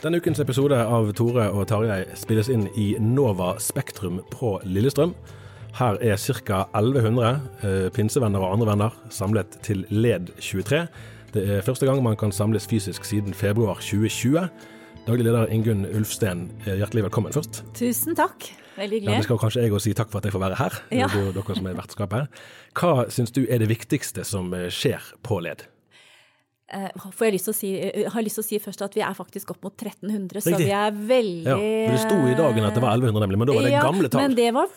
Denne ukens episode av Tore og Tarjei spilles inn i Nova Spektrum på Lillestrøm. Her er ca. 1100 eh, pinsevenner og andre venner samlet til LED 23. Det er første gang man kan samles fysisk siden februar 2020. Daglig leder Ingunn Ulfsten, eh, hjertelig velkommen først. Tusen takk. Veldig Ja, det skal kanskje jeg òg si takk for at jeg får være her. Ja. Er dere som er vertskapet. Hva syns du er det viktigste som eh, skjer på LED? Eh, Får jeg lyst til å si, eh, har lyst til å si først at vi er faktisk opp mot 1300, så vi er veldig Ja, Det sto i dagen at det var 1100, nemlig, men da var det Ja, gamle tall. Men det var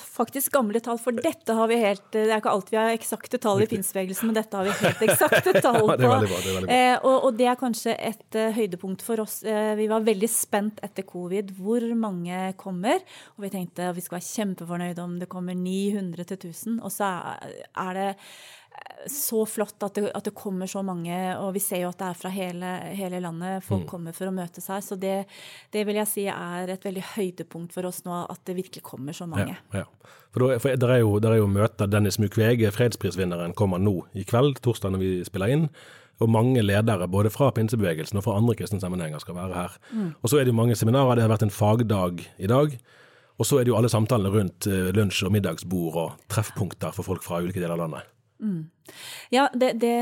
faktisk gamle tall, for dette har vi helt Det er ikke alltid vi har eksakte tall i pinsebevegelsen, men dette har vi helt eksakte tall Ja, på. veldig bra, det. Eh, og, og det er kanskje et uh, høydepunkt for oss. Eh, vi var veldig spent etter covid hvor mange kommer, og vi tenkte at vi skal være kjempefornøyde om det kommer 900 til 1000, og så er, er det så flott at det, at det kommer så mange, og vi ser jo at det er fra hele, hele landet. Folk Mm. kommer for å møtes her. Så det, det vil jeg si er et veldig høydepunkt for oss nå, at det virkelig kommer så mange. Ja, ja. For, da, for der, er jo, der er jo møter. Dennis Mukwege, fredsprisvinneren, kommer nå i kveld, torsdag når vi spiller inn. Og mange ledere, både fra pinsebevegelsen og fra andre kristne sammenhenger, skal være her. Og så er det jo mange seminarer. Det har vært en fagdag i dag. Og så er det jo alle samtalene rundt eh, lunsj- og middagsbord og treffpunkter for folk fra ulike deler av landet. 嗯。Ja, det, det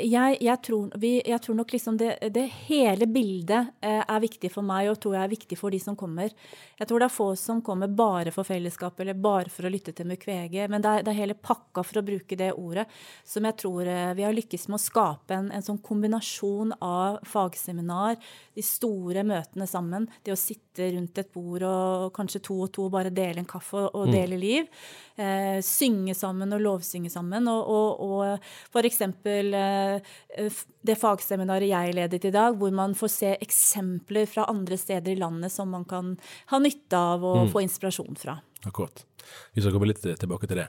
jeg, jeg, tror, vi, jeg tror nok liksom det, det hele bildet eh, er viktig for meg, og tror jeg er viktig for de som kommer. Jeg tror det er få som kommer bare for fellesskap eller bare for å lytte til Mukwege, men det er, det er hele pakka, for å bruke det ordet, som jeg tror eh, vi har lykkes med å skape en, en sånn kombinasjon av fagseminar, de store møtene sammen, det å sitte rundt et bord og kanskje to og to bare dele en kaffe og, og dele liv, eh, synge sammen og lovsynge sammen, og, og, og for eksempel eh, det fagseminaret jeg ledet i dag, hvor man får se eksempler fra andre steder i landet som man kan ha nytte av og få inspirasjon fra. Akkurat. Vi skal komme litt tilbake til det.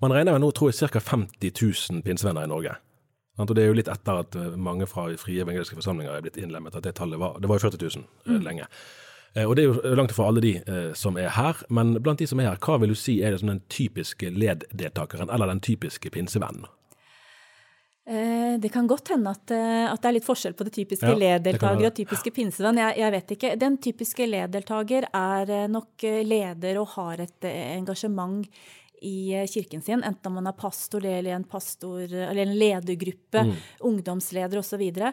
Man regner med nå, tror jeg, ca. 50 000 pinsevenner i Norge. Og Det er jo litt etter at eh, mange fra frie evangeliske forsamlinger er blitt innlemmet. at Det tallet var, det var jo 40 000 mm. lenge. Eh, Og Det er jo langt fra alle de eh, som er her. Men blant de som er her, hva vil du si er det som den typiske LED-deltakeren, eller den typiske pinsevennen? Eh, Det kan godt hende at, eh, at det er litt forskjell på det typiske Ja, LED-deltaker og typiske pinsevenn. Jeg, jeg vet ikke. Den typiske LED-deltaker er eh, nok leder og har et engasjement i eh, kirken sin, enten om man er pastor eller en pastor, eller en ledergruppe, Mm. ungdomsleder osv. Så, videre.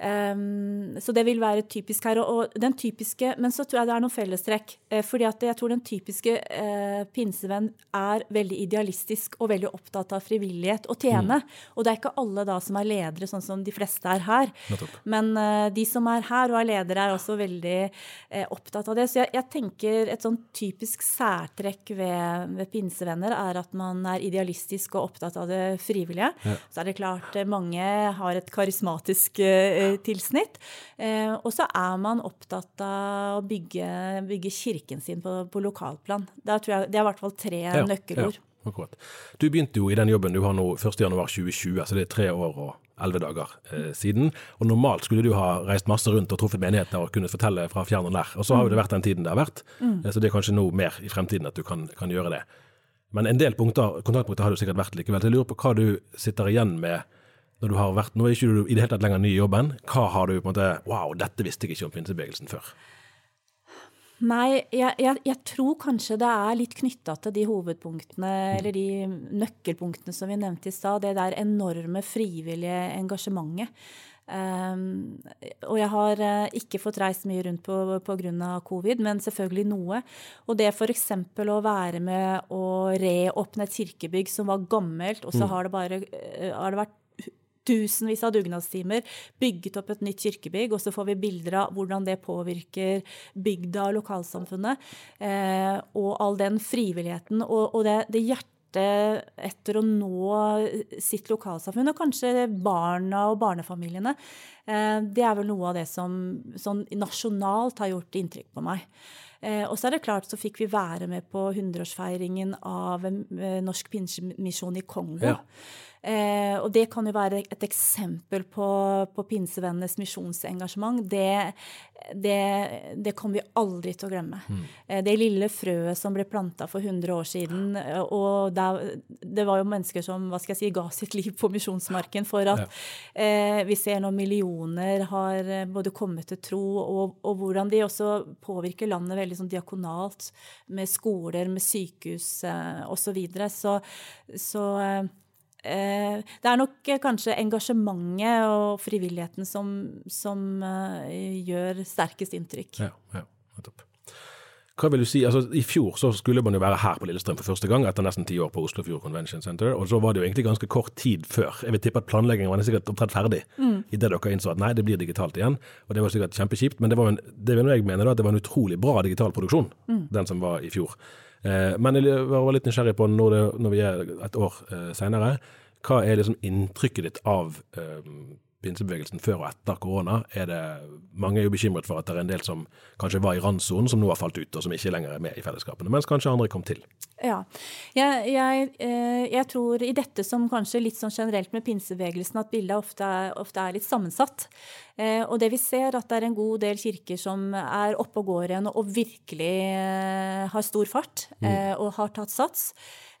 um, så det vil være typisk her. Og, og den typiske, Men så tror jeg det er noen fellestrekk. Eh, fordi at jeg tror den typiske eh, pinsevenn er veldig idealistisk og veldig opptatt av frivillighet og tjene. Og det er ikke alle da som er ledere, sånn som de fleste er her. Nettopp. Men eh, de som er her og er ledere, er også veldig eh, opptatt av det. Så jeg, jeg tenker et sånn typisk særtrekk ved, ved pinsevenner er at man er idealistisk og opptatt av det frivillige. Så er det klart eh, mange har et karismatisk eh, tilsnitt. Eh, og så er man opptatt av å bygge, bygge kirken sin på, på lokalplan. Der tror jeg, det er i hvert fall tre Ja, nøkkelord. ja. akkurat. Du begynte jo i den jobben du har nå 1.1.2020, så det er tre år og elleve dager eh, siden. Og normalt skulle du ha reist masse rundt og truffet menigheter og kunnet fortelle fra fjern og nær. Og så har jo det vært den tiden det har vært, mm. så det er kanskje noe mer i fremtiden at du kan, kan gjøre det. Men en del punkter, kontaktpunkter har det sikkert vært likevel. Så jeg lurer på hva du sitter igjen med når du har vært Nå er ikke du i det hele tatt lenger ny i jobben. Hva har du på en måte Wow, dette visste jeg ikke om pinsebevegelsen før. Nei, jeg, jeg, jeg, tror kanskje det er litt knytta til de hovedpunktene, eller de nøkkelpunktene som vi nevnte i stad. Det der enorme frivillige engasjementet. Um, og jeg har uh, ikke fått reist mye rundt pga. covid, men selvfølgelig noe. Og det f.eks. å være med å reåpne et kirkebygg som var gammelt, og så mm. har det bare uh, har det vært tusenvis av dugnadstimer, bygget opp et nytt kirkebygg, og så får vi bilder av hvordan det påvirker bygda og lokalsamfunnet. Eh, og all den frivilligheten og, og det, det hjertet etter å nå sitt lokalsamfunn, og kanskje barna og barnefamiliene. Eh, det er vel noe av det som sånn nasjonalt har gjort inntrykk på meg. Eh, og så er det klart så fikk vi være med på 100-årsfeiringen av eh, Norsk Pinsemisjon i Kongo. Ja. Eh, og det kan jo være et eksempel på, på pinsevennenes misjonsengasjement. Det, det, det, kommer vi aldri til å glemme. Mm. Eh, det lille frøet som ble planta for 100 år siden, og der, det var jo mennesker som hva skal jeg si, ga sitt liv på misjonsmarken for at eh, vi ser nå millioner har eh, både kommet til tro, og, og hvordan de også påvirker landet veldig sånn diakonalt, med skoler, med sykehus eh, osv. Så, videre. så, så eh, Eh, det er nok eh, kanskje engasjementet og frivilligheten som, som gjør sterkest inntrykk. Ja, ja, nettopp. Hva vil du si, altså I fjor så skulle man jo være her på Lillestrøm for første gang, etter nesten ti år på Oslofjord Convention Center. Og så var det jo egentlig ganske kort tid før. Jeg vil tippe at planleggingen var sikkert omtrent ferdig mm. idet dere innså at nei, det blir digitalt igjen. Og det var sikkert kjempekjipt, men det, var en, det vil jeg mene da, at det var en utrolig bra digital produksjon, mm. den som var i fjor. Eh, men jeg var litt nysgjerrig på, når, det, når vi er et år eh, seinere, hva er liksom inntrykket ditt av eh, pinsebevegelsen før og etter korona? Er det, mange er jo bekymret for at det er en del som kanskje var i randsonen, som nå har falt ut, og som ikke lenger er med i fellesskapene, mens kanskje andre kom til. Ja, jeg, jeg, jeg tror i dette som kanskje litt sånn generelt med pinsebevegelsen, at bildet ofte ofte er litt sammensatt. Eh, og det vi ser, at det er en god del kirker som er oppe og går igjen og virkelig eh, har stor fart mm. eh, og har tatt sats.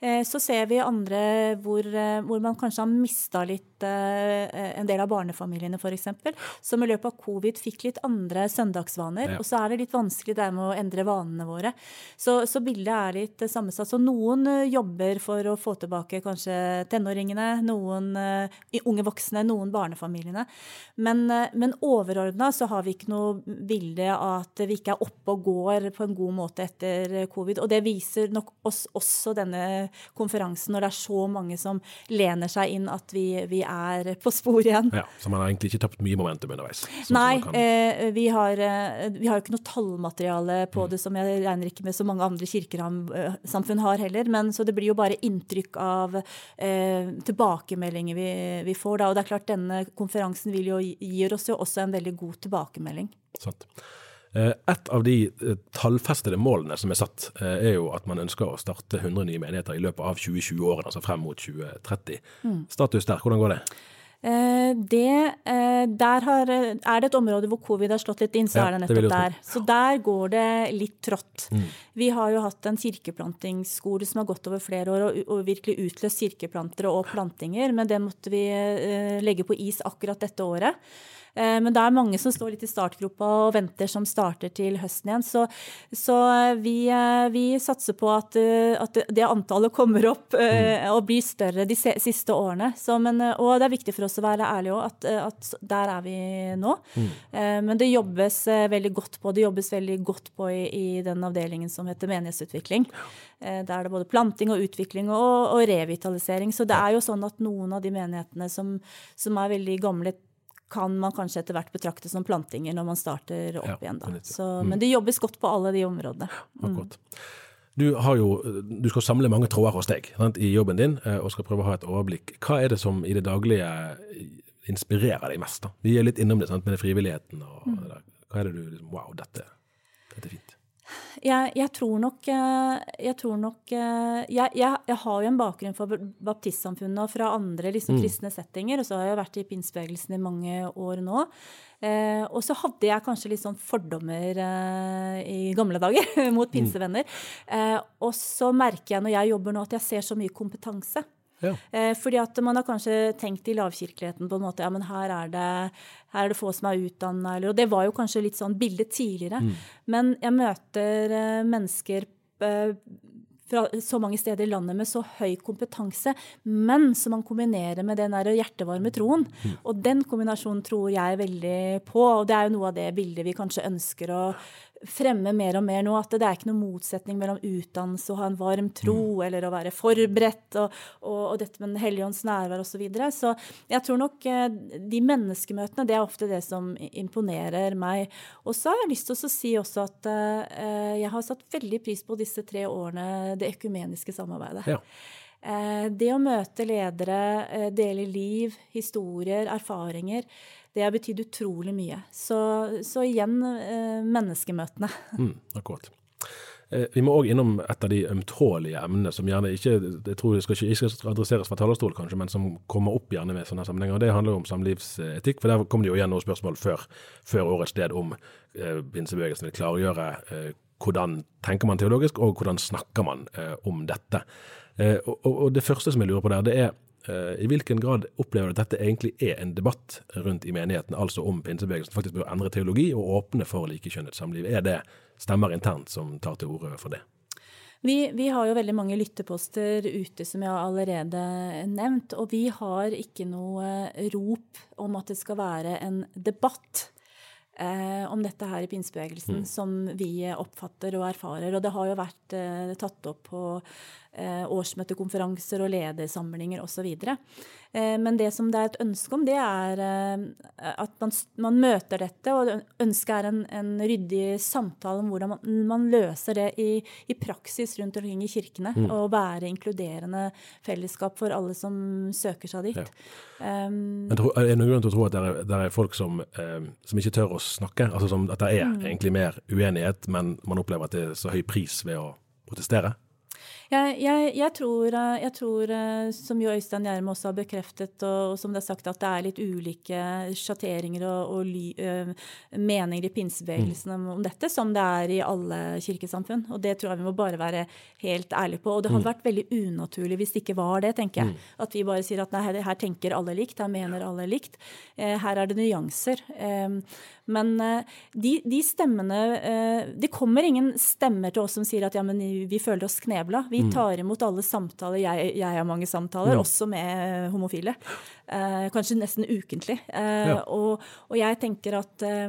Så ser vi andre hvor, hvor man kanskje har mista litt en del av barnefamiliene, f.eks. Som i løpet av covid fikk litt andre søndagsvaner. Ja. Og så er det litt vanskelig det med å endre vanene våre. Så, så bildet er litt sammensatt. Så noen jobber for å få tilbake kanskje tenåringene, noen unge voksne, noen barnefamiliene. Men, men overordna så har vi ikke noe bilde av at vi ikke er oppe og går på en god måte etter covid. Og det viser nok oss også denne konferansen, når det er så mange som lener seg inn at vi, vi er på spor igjen. Ja, Så man har egentlig ikke tapt mye momentum underveis? Sånn Nei, eh, vi, har, eh, vi har jo ikke noe tallmateriale på mm. det som jeg regner ikke med så mange andre kirkesamfunn har heller. Men så det blir jo bare inntrykk av eh, tilbakemeldinger vi, vi får da. Og det er klart denne konferansen vil jo gi oss jo også en veldig god tilbakemelding. Sant. Eh, et av de eh, tallfestede målene som er satt, eh, er jo at man ønsker å starte 100 nye menigheter i løpet av 2020-årene, altså frem mot 2030. Mm. Status der, hvordan går det? Det, der har, er det et område hvor covid har slått litt inn, så ja, er det nettopp det der. Så der går det litt trått. Mm. Vi har jo hatt en kirkeplantingsskole som har gått over flere år og, og virkelig utløst kirkeplantere og plantinger, men det måtte vi legge på is akkurat dette året. Eh, men det er mange som står litt i startgropa og venter, som starter til høsten igjen. Så, så eh, vi, eh, vi, satser på at, at, det antallet kommer opp og blir større de siste årene. Så, men, og det er viktig for oss å være ærlige òg, at, at, der er vi nå. Mm. Men det jobbes veldig godt på det jobbes veldig godt på i, i den avdelingen som heter menighetsutvikling. Der er det både planting og utvikling og, og revitalisering. Så det er jo sånn at noen av de menighetene som, som er veldig gamle, kan man kanskje etter hvert betrakte som plantinger når man starter opp ja, igjen. Da. Så, mm. Men det jobbes godt på alle de områdene. Mm. Du, jo, du, skal samle mange tråder hos deg sant, i jobben din eh, og skal prøve å ha et overblikk. Hva er det som i det daglige inspirerer deg mest? da? Vi er litt innom det sant, med det frivilligheten. og mm. Hva er det du liksom Wow, dette, dette er fint. Jeg, jeg, tror nok eh, Jeg, tror nok, eh, jeg, jeg, har jo en bakgrunn for baptistsamfunnet og fra andre liksom, mm. kristne settinger. Og så har jeg vært i pinsebevegelsen i mange år nå. Eh, og så hadde jeg kanskje litt sånn fordommer eh, i gamle dager mot mm. pinsevenner. Eh, og så merker jeg når jeg jobber nå, at jeg ser så mye kompetanse. Ja. Eh, fordi at man har kanskje tenkt i lavkirkeligheten på en måte ja, men her er det, her er det få som er utdanna, og det var jo kanskje litt sånn bildet tidligere. Mm. Men jeg møter eh, mennesker eh, fra så mange steder i landet med så høy kompetanse, men som man kombinerer med den der hjertevarme troen. Mm. Og den kombinasjonen tror jeg veldig på, og det er jo noe av det bildet vi kanskje ønsker å fremme mer og mer nå at det er ikke noen motsetning mellom utdannelse og ha en varm tro, mm. eller å være forberedt, og, og, og dette med Den hellige ånds nærvær osv. Så, videre. så jeg tror nok eh, de menneskemøtene, det er ofte det som imponerer meg. Og så har jeg lyst til å si også at uh, jeg har satt veldig pris på disse tre årene det økumeniske samarbeidet. Ja. Uh, det å møte ledere, uh, dele liv, historier, erfaringer det har betydd utrolig mye. Så, så igjen eh, menneskemøtene. Mm, akkurat. Eh, vi må òg innom et av de ømtålige emnene som gjerne ikke jeg tror det skal ikke, ikke adresseres fra talerstol, kanskje, men som kommer opp gjerne med sånne sammenhenger. og Det handler jo om samlivsetikk. for Der kom det jo igjen noen spørsmål før, før årets sted om eh, pinsebevegelsen vil klargjøre eh, hvordan tenker man teologisk, og hvordan snakker man eh, om dette. Eh, og, og, Det første som jeg lurer på der, det er I hvilken grad opplever du at dette egentlig er en debatt rundt i menigheten, altså om pinsebevegelsen faktisk bør endre teologi og åpne for likekjønnet samliv? Er det stemmer internt som tar til orde for det? Vi, vi, har jo veldig mange lytteposter ute, som jeg har allerede nevnt. Og vi har ikke noe rop om at det skal være en debatt eh, om dette her i pinsebevegelsen, mm. som vi oppfatter og erfarer. Og det har jo vært eh, tatt opp på Eh, årsmøtekonferanser og ledersamlinger osv. Eh, men det som det er et ønske om, det er eh, at man, man møter dette. Og ønsket er en, en, ryddig samtale om hvordan man, man løser det i, i, praksis rundt omkring i kirkene. Mm. Og være inkluderende fellesskap for alle som søker seg dit. Ja. Um, er det noen grunn til å tro at det er, det er folk som, eh, som, ikke tør å snakke? Altså som, at det er mm. egentlig mer uenighet, men man opplever at det er så høy pris ved å protestere? Jeg, jeg, jeg, tror, eh, jeg, tror, eh, som jo Øystein Gjerme også har bekreftet, og, som det er sagt, at det er litt ulike sjatteringer og, og ly, uh, meninger i pinsebevegelsen om, om, dette, som det er i alle kirkesamfunn. Og det tror jeg vi må bare være helt ærlige på. Og det hadde mm. vært veldig unaturlig hvis det ikke var det, tenker jeg. Mm. At vi bare sier at nei, her, her tenker alle likt, her mener alle likt. Eh, her er det nyanser. Uh, men de, de, stemmene Det kommer ingen stemmer til oss som sier at ja, men vi føler oss knebla. Vi Mm. tar imot alle samtaler. Jeg, jeg har mange samtaler, ja. også med homofile. Eh, kanskje nesten ukentlig. Eh, ja. og, og, jeg tenker at eh,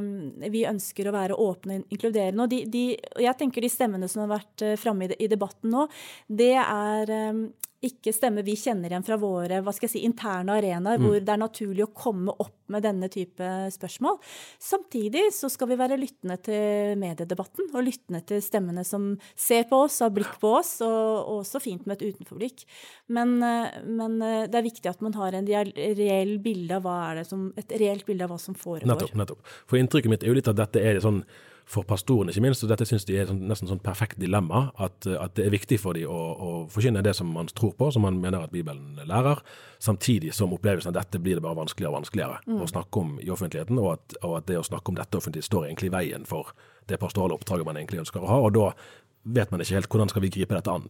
vi ønsker å være åpne og inkluderende. Og de, de, jeg tenker de stemmene som har vært eh, framme i, i, debatten nå, det er eh, ikke stemmer vi kjenner igjen fra våre hva skal jeg si, interne arenaer, mm. hvor det er naturlig å komme opp med denne type spørsmål. Samtidig så skal vi være lyttende til mediedebatten, og lyttende til stemmene som ser på oss, har blikk på oss, og også fint med et utenforblikk. Men, eh, men eh, det er viktig at man har en reell bilde av hva er det som, et reelt bilde av hva som foregår. Nettopp. nettopp. For inntrykket mitt er jo litt at dette er sånn for pastorene, ikke minst. Og dette syns de er sånn, nesten sånn perfekt dilemma. At, at, det er viktig for dem å, å forkynne det som man tror på, som man mener at Bibelen lærer. Samtidig som opplevelsen av dette blir det bare vanskeligere og vanskeligere mm. å snakke om i offentligheten. Og at, og at, det å snakke om dette offentlig står egentlig i veien for det pastorale oppdraget man egentlig ønsker å ha. Og da vet man ikke helt hvordan skal vi gripe dette an.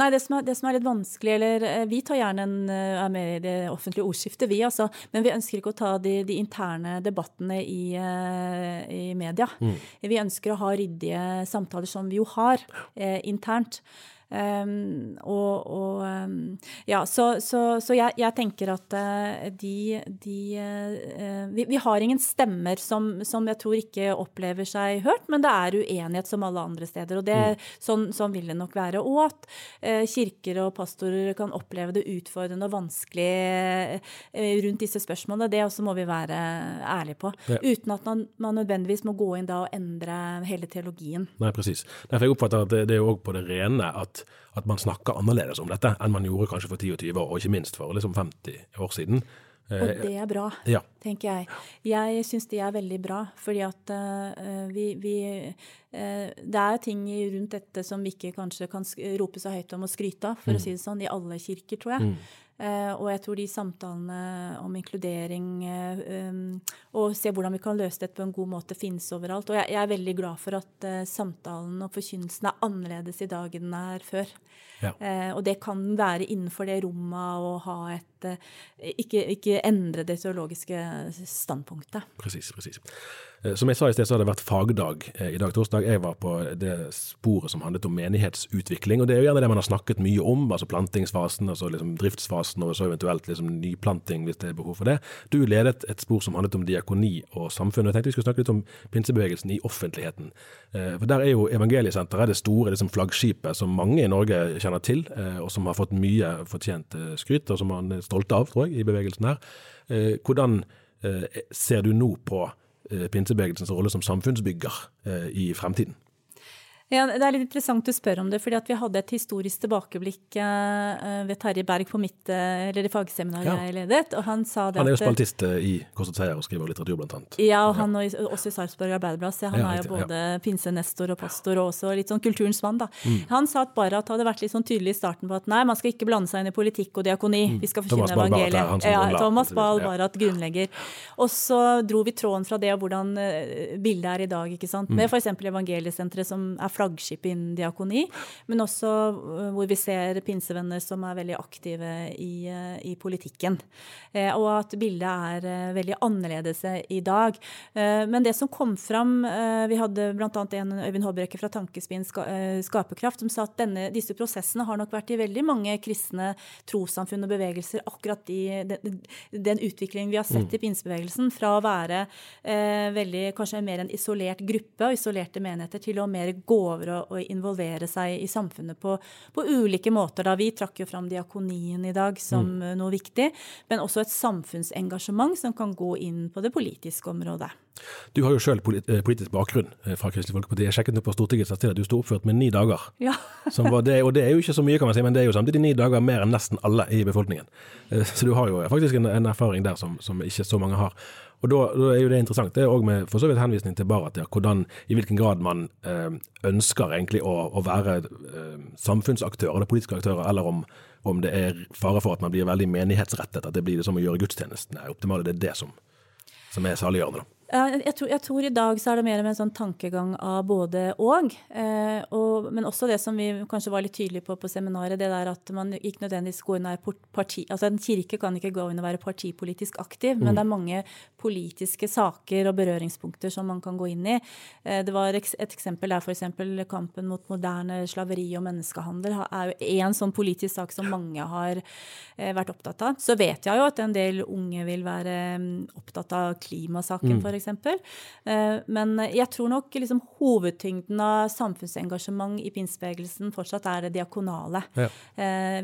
Nei, det som er, det som er litt vanskelig, eller eh, vi tar gjerne en, eh, er med i det offentlige ordskiftet, vi altså, men vi ønsker ikke å ta de, de interne debattene i, uh, i media. Mm. Vi ønsker å ha ryddige samtaler som vi jo har eh, internt. Um, og, og um, ja, så, så, så jeg, jeg, tenker at uh, de, de uh, vi, vi, har ingen stemmer som, som, jeg tror ikke opplever seg hørt, men det er uenighet som alle andre steder. Og det, mm. sånn, sånn, vil det nok være. Og at uh, kirker og pastorer kan oppleve det utfordrende og vanskelig rundt disse spørsmålene, det også må vi være ærlige på. Ja. Uten at man, man, nødvendigvis må gå inn da og endre hele teologien. Nei, presis. Derfor jeg oppfatter at det, det er òg på det rene at at, man snakker annerledes om dette enn man gjorde kanskje for 10 og 20 år, og ikke minst for liksom 50 år siden. Og det er bra, Ja. tenker jeg. Jeg syns det er veldig bra, fordi at uh, vi, vi uh, Det er ting rundt dette som vi ikke kanskje kan rope så høyt om og skryte av, for å si det sånn, i alle kirker, tror jeg. Eh, og jeg tror de samtalene om inkludering eh, um, og se hvordan vi kan løse dette på en god måte, finnes overalt. Og jeg, er veldig glad for at eh, samtalen og forkynnelsen er annerledes i dag enn den er før. Ja. Eh, og det kan være innenfor det rommet å ha et eh, ikke, ikke endre det teologiske standpunktet. Presis, presis. Eh, Som jeg sa i sted, så har det vært fagdag eh, i dag torsdag. Jeg var på det sporet som handlet om menighetsutvikling, og det er jo gjerne det man har snakket mye om, altså plantingsfasen, altså liksom driftsfasen, og så eventuelt liksom nyplanting hvis det er behov for det. Du ledet et spor som handlet om diakoni og samfunn, jeg tenkte vi skulle snakke litt om pinsebevegelsen i offentligheten. Eh, For der er jo Evangeliesenteret det store liksom flaggskipet som mange i Norge kjenner til, og som har fått mye fortjent skryt, og som man er stolte av, tror jeg, i bevegelsen her. Hvordan ser du nå på pinsebevegelsens rolle som samfunnsbygger eh, i fremtiden? Ja, Det er litt interessant du spør om det, fordi at vi hadde et historisk tilbakeblikk eh, ved Terje Berg på mitt, eh, eller det fagseminaret Ja. jeg ledet, og han sa det Han er jo spaltist eh, i Korsets Seier og skriver litteratur, blant annet. Ja, og han og, også i Sarpsborg Arbeiderblad. Så han Ja, er jo ja. både pinsenestor og pastor, og også litt sånn kulturens mann, da. Mm. Han sa at Barrat hadde vært litt sånn tydelig i starten på at nei, man skal ikke blande seg inn i politikk og diakoni. Vi skal Mm. Forkynne evangeliet. Ja, Thomas Bahl ja. Barrat, grunnlegger. Og så dro vi tråden fra det og hvordan bildet er i dag, ikke sant. Mm. Med f.eks. Evangeliesenteret som er flaggskipet innen diakoni, men også eh, hvor vi ser pinsevenner som er veldig aktive i, eh, i politikken. Eh, Og at bildet er veldig annerledes i dag. Men det som kom fram, vi hadde bl.a. en Øyvind Håbrekke fra Tankespinn Ska- Skaperkraft som sa at denne, disse prosessene har nok vært i veldig mange kristne trossamfunn og bevegelser, akkurat i den, den utviklingen vi har sett i pinsebevegelsen, fra å være eh, veldig kanskje mer en isolert gruppe og isolerte menigheter, til å mer gå over å, å involvere seg i samfunnet på, på ulike måter. Da. Vi trakk jo fram diakonien i dag som mm. noe viktig, men også et samfunnsengasjement som kan gå inn på det politiske området. Du har jo sjøl politisk bakgrunn eh, fra Kristelig Folkeparti. Jeg sjekket nå på Stortingets nettside at du sto oppført med ni dager. Ja. Som var det, og det er jo ikke så mye, kan man si, men det er jo samtidig ni dager mer enn nesten alle i befolkningen. Eh, Så du har jo faktisk en, en erfaring der som, som ikke så mange har. Og da, da er jo det interessant. Det er òg med for så vidt henvisning til Barat, ja, hvordan, i hvilken grad man eh, ønsker egentlig å, å være eh, samfunnsaktør eller politiske aktører, eller om, om det er fare for at man blir veldig menighetsrettet, at det blir det som å gjøre gudstjenesten er optimale. Det er det som, som er saliggjørende. da. Jeg tror, jeg tror i dag så er det mer med en sånn tankegang av både og, eh, og. Men også det som vi kanskje var litt tydelige på på seminaret, det der at man ikke nødvendigvis går inn og er parti... Altså en kirke kan ikke gå inn og være partipolitisk aktiv, men det er mange politiske saker og berøringspunkter som man kan gå inn i. Eh, Det var et eksempel der f.eks. kampen mot moderne slaveri og menneskehandel er jo én sånn politisk sak som mange har eh, vært opptatt av. Så vet jeg jo at en del unge vil være mm, opptatt av klimasaken f.eks. Eh, Men jeg tror nok liksom hovedtyngden av samfunnsengasjement i pinsebevegelsen fortsatt er det diakonale. Ja.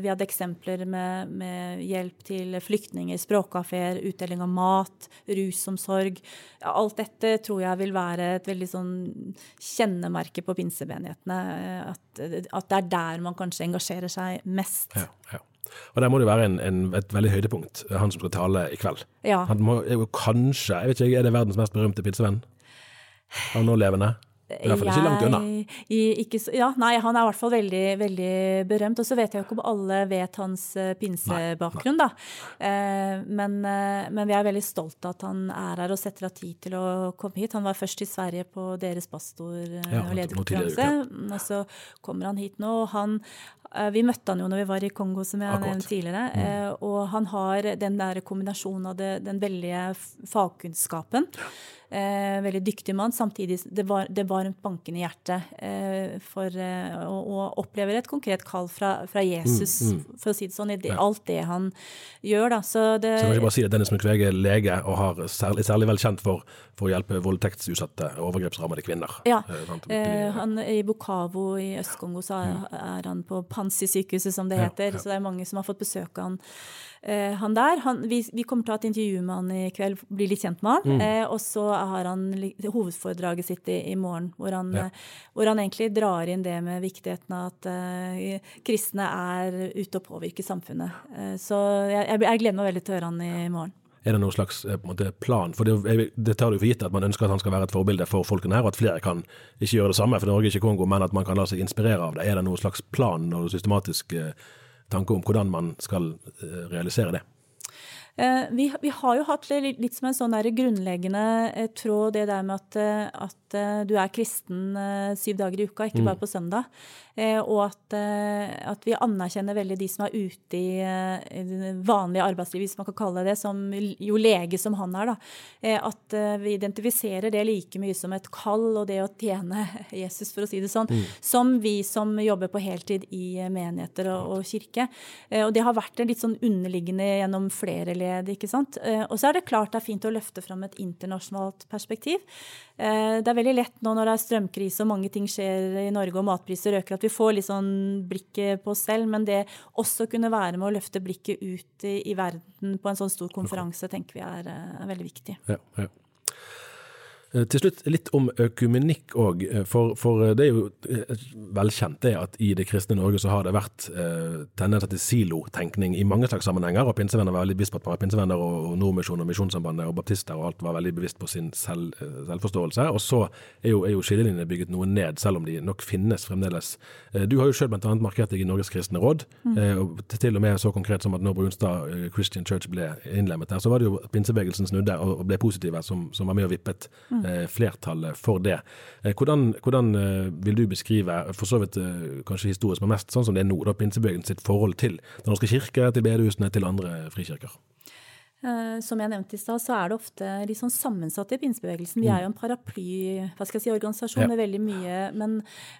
Vi hadde eksempler med, med hjelp til flyktninger, språkkafeer, utdeling av mat, rusomsorg. Ja, alt dette tror jeg vil være et veldig sånn kjennemerke på pinsemenighetene. At, at det er der man kanskje engasjerer seg mest. Ja, ja. Og der må det være en, en, et veldig høydepunkt, han som skal tale i kveld. Ja. Han må, kanskje, jeg vet ikke, er det verdens mest berømte pinsevenn? Han nå er I hvert fall ikke langt unna. Ja, nei, han er i hvert fall veldig, veldig berømt. Og så vet jeg jo ikke om alle vet hans eh, pinsebakgrunn, da. Eh, men, eh, men vi er veldig stolt av at han er her og setter av tid til å komme hit. Han var først i Sverige på deres pastor- og Ja, lederkonferanse. Og så kommer han hit nå. og han vi møtte han jo når vi var i Kongo, som jeg Akkurat. nevnte tidligere. eh, Og han har den der kombinasjonen av det, den veldige fagkunnskapen. fagkunnskapen. Eh, veldig dyktig mann. Samtidig det var det varmt bankende hjerte eh, for eh, og, og opplever et konkret kall fra, fra Jesus, for å si det sånn, i det, Ja. alt det han gjør. da. Så det, Så kan jeg bare si at Dennis Mukwege er lege og har særlig, særlig vel kjent for, for å hjelpe voldtektsutsatte og overgrepsrammede kvinner. Ja. Eh. Eh, han, I Bukavo i Øst-Kongo så er, er han på Pansi-sykehuset, som det heter. ja. Så det er mange som har fått besøk av han, han der. Han, vi, vi kommer til å ha et intervju med han i kveld, bli litt kjent med Mm. han. Eh, og så har han hovedforedraget sitt i, i morgen, hvor han, Ja. eh, hvor han egentlig drar inn det med viktigheten av at eh, kristne er ute og påvirker samfunnet. Eh, så jeg, jeg, jeg gleder meg veldig til å høre han i morgen. Er det noen slags eh, måte, plan? For det, det tar du for gitt at man ønsker at han skal være et forbilde for folkene her, og at flere kan ikke gjøre det samme, for Norge er ikke Kongo, men at man kan la seg inspirere av det. Er det noen slags plan og systematisk eh, tanke om hvordan man skal eh, realisere det? Eh, vi, vi, har jo hatt litt, litt som en sånn grunnleggende eh, tråd, det der med at, at du er kristen syv dager i uka, ikke bare mm. på søndag. Og at, at, vi anerkjenner veldig de som er ute i, i det vanlige arbeidslivet, hvis man kan kalle det det, som jo lege som han er. da. At vi identifiserer det like mye som et kall og det å tjene Jesus, for å si det sånn, mm. som vi som jobber på heltid i menigheter og, og kirke. Og det har vært en litt sånn underliggende gjennom flere led. ikke sant? Eh, og så er det klart det er fint å løfte fram et internasjonalt perspektiv. Eh, det er veldig lett nå når det er strømkrise og mange ting skjer i Norge og matpriser øker, at vi får litt sånn blikket på oss selv. Men det også kunne være med å løfte blikket ut i, i verden på en sånn stor konferanse, tenker vi er, eh, er veldig viktig. Ja, ja. Eh, til slutt litt om økumenikk òg, eh, for, for, eh, det er jo velkjent det at i det kristne Norge så har det vært eh, tendenser til silotenkning i mange slags sammenhenger, og pinsevenner var veldig bevisst på at man var pinsevenner, og, og Nordmisjonen og Misjonssambandet og baptister og alt var veldig bevisst på sin selv, selvforståelse. Og så er jo, er jo skillelinjene bygget noe ned, selv om de nok finnes fremdeles. Du har jo sjøl bl.a. markert deg i Norges kristne råd, mm. og til og med så konkret som at når Brunstad Christian Church ble innlemmet der, så var det jo pinsebevegelsen snudde og ble positive, som, som var med og vippet. Mm flertallet for det. Eh, hvordan, hvordan, eh, vil du beskrive, for så vidt kanskje historisk, men mest sånn som det er nå, da pinsebevegelsen sitt forhold til Den norske kirke, til bedehusene, til andre frikirker? Som jeg nevnte i stad, så er det ofte litt sånn sammensatt i pinsebevegelsen. Vi er jo en paraply hva skal jeg si, organisasjon ja. med veldig mye. Men,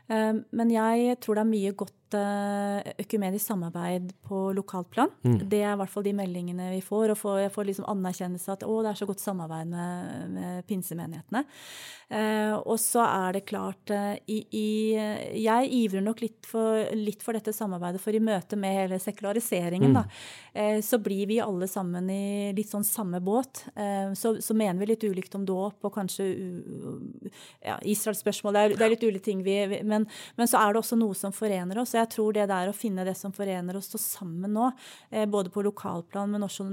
men, jeg tror det er mye godt økumenisk samarbeid på lokalt plan. Mm. Det er i hvert fall de meldingene vi får. Og jeg får liksom anerkjennelse at å, det er så godt samarbeid med, med pinsemenighetene. Eh, og så er det klart eh, i, i, Jeg ivrer nok litt for, litt for, dette samarbeidet, for i møte med hele sekulariseringen, mm. da, eh, så blir vi alle sammen i litt sånn samme båt. Eh, så, så, mener vi litt ulikt om dåp og kanskje ja, Israels spørsmål. Det er, det er litt ulike ting vi men, men så er det også noe som forener oss jeg tror det der å finne det som forener oss, stå sammen nå, eh, både på lokalplan, men også,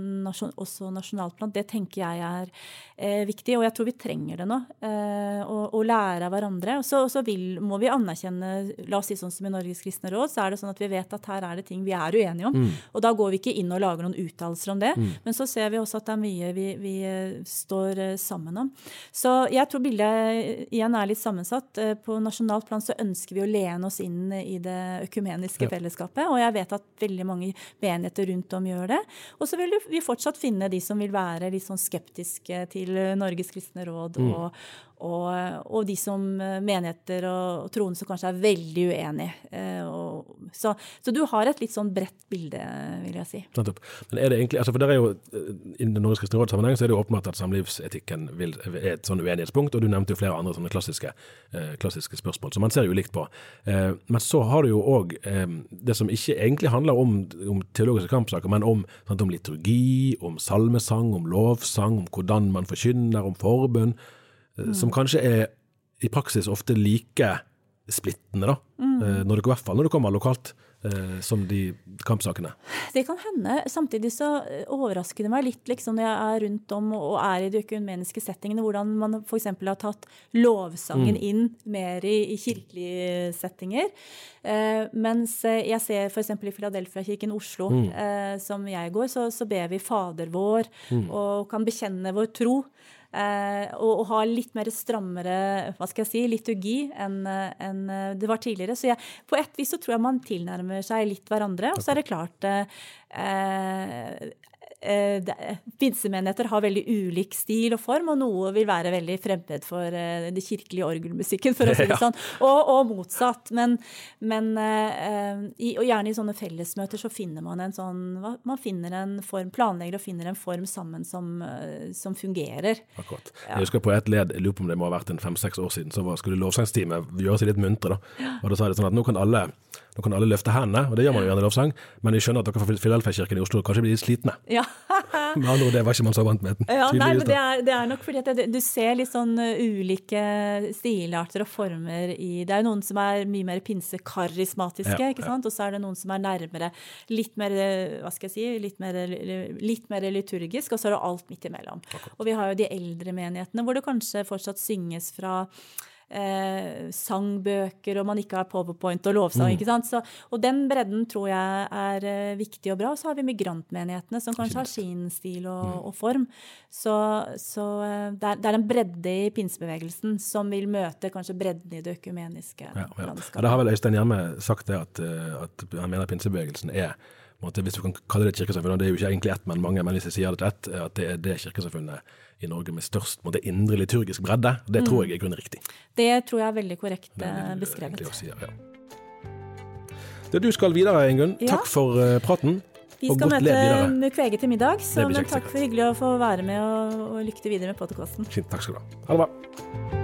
også nasjonalplan, det tenker jeg er eh, viktig. Og jeg tror vi trenger det nå. Eh, å, lære av hverandre. Og så, så vil, må vi anerkjenne, la oss si sånn som i Norges kristne råd, så er det sånn at vi vet at her er det ting vi er uenige om. Mm. Og da går vi ikke inn og lager noen uttalelser om det. Mm. Men så ser vi også at det er mye vi, vi står sammen om. Så jeg tror bildet igjen er litt sammensatt. På nasjonalt plan så ønsker vi å lene oss inn i det økumeniske ja. fellesskapet. Og jeg vet at veldig mange menigheter rundt om gjør det. Og så vil vi fortsatt finne de som vil være litt sånn skeptiske til Norges kristne råd mm. og, og, og, de som eh, menigheter og, troende som kanskje er veldig uenige. Eh, så, så, du har et litt sånn bredt bilde, vil jeg si. Nettopp. Men er det egentlig, altså for der er jo, Innen I den Norges kristne råd-sammenheng så er det jo åpenbart at samlivsetikken vil, er et sånn uenighetspunkt, og du nevnte jo flere andre sånne klassiske, klassiske spørsmål, som man ser jo likt på. Men så har du jo òg det som ikke egentlig handler om, om teologiske kampsaker, men om, sant, om liturgi, om salmesang, om lovsang, om hvordan man forkynner, om forbund mm. som kanskje er i praksis ofte like splittende, da. Mm. Eh, når det, I hvert fall når det kommer lokalt, eh, som de kampsakene. Det kan hende. Samtidig så overrasker det meg litt liksom, når jeg er rundt om og er i de økumeniske settingene, hvordan man f.eks. har tatt lovsangen mm. inn mer i, i kirkelige settinger. Eh, mens jeg ser f.eks. i Filadelfia-kirken Oslo, mm. eh, som jeg går, så, så ber vi Fader vår mm. og kan bekjenne vår tro. Eh, og, og, ha litt mer strammere hva skal jeg si, liturgi enn en det var tidligere. Så jeg, på et vis så tror jeg man tilnærmer seg litt hverandre. Og så er det klart eh, eh, pinsemenigheter har veldig ulik stil og form, og noe vil være veldig fremmed for den det kirkelige orgelmusikken, for å si det sånn, og, og motsatt. Men, men eh, i, og gjerne i sånne fellesmøter så finner man en sånn Man finner en form, planlegger og finner en form sammen som, eh, som fungerer. Akkurat. Jeg husker på et led, jeg lurer på om det må ha vært en fem-seks år siden, så var, skulle lovsangsteamet gjøre seg litt muntre, da. Og da sa de sånn at nå kan alle Nå kan alle løfte hendene, og det gjør man jo gjerne i lovsang, men jeg skjønner at dere fra Filadelfia-kirken i Oslo kanskje blir litt slitne. Ja. Med andre ord, det var ikke man så vant med. Ja, nei, men det er, det er nok fordi at det, du ser litt sånn uh, ulike stilarter og former i Det er jo noen som er mye mer pinsekarismatiske, Ja, ikke sant? Og så er det noen som er nærmere litt mer, uh, hva skal jeg si, litt mer, litt mer liturgisk, og så er det alt midt imellom. Og vi har jo de eldre menighetene hvor det kanskje fortsatt synges fra Eh, sangbøker, og man ikke har powerpoint og lovsang. Mm. ikke sant? Så, og den bredden tror jeg er eh, viktig og bra. Og så har vi migrantmenighetene, som kanskje har sin stil og, Mm. og form. Så, så eh, det, er, det er en bredde i pinsebevegelsen som vil møte kanskje bredden i det økumeniske Ja, ja. ja, det har vel Øystein Hjemme sagt det at, eh, at han mener pinsebevegelsen er måte, Hvis du kan kalle det et kirkesamfunn, og det er jo ikke egentlig ett, men mange, men hvis jeg sier det til ett, er at det er det kirkesamfunnet i Norge med størst måte, indre liturgisk bredde. Det Mm. tror jeg er grunnen riktig. Det tror jeg er veldig korrekt er eh, beskrevet. egentlig å si, ja. Det du skal videre, Ingunn. Ja. Takk for eh, praten. Vi skal møte Mukwege til middag, så men takk for hyggelig å få være med og, og lykke til videre med podkasten. Fint, takk skal du ha. Ha det bra.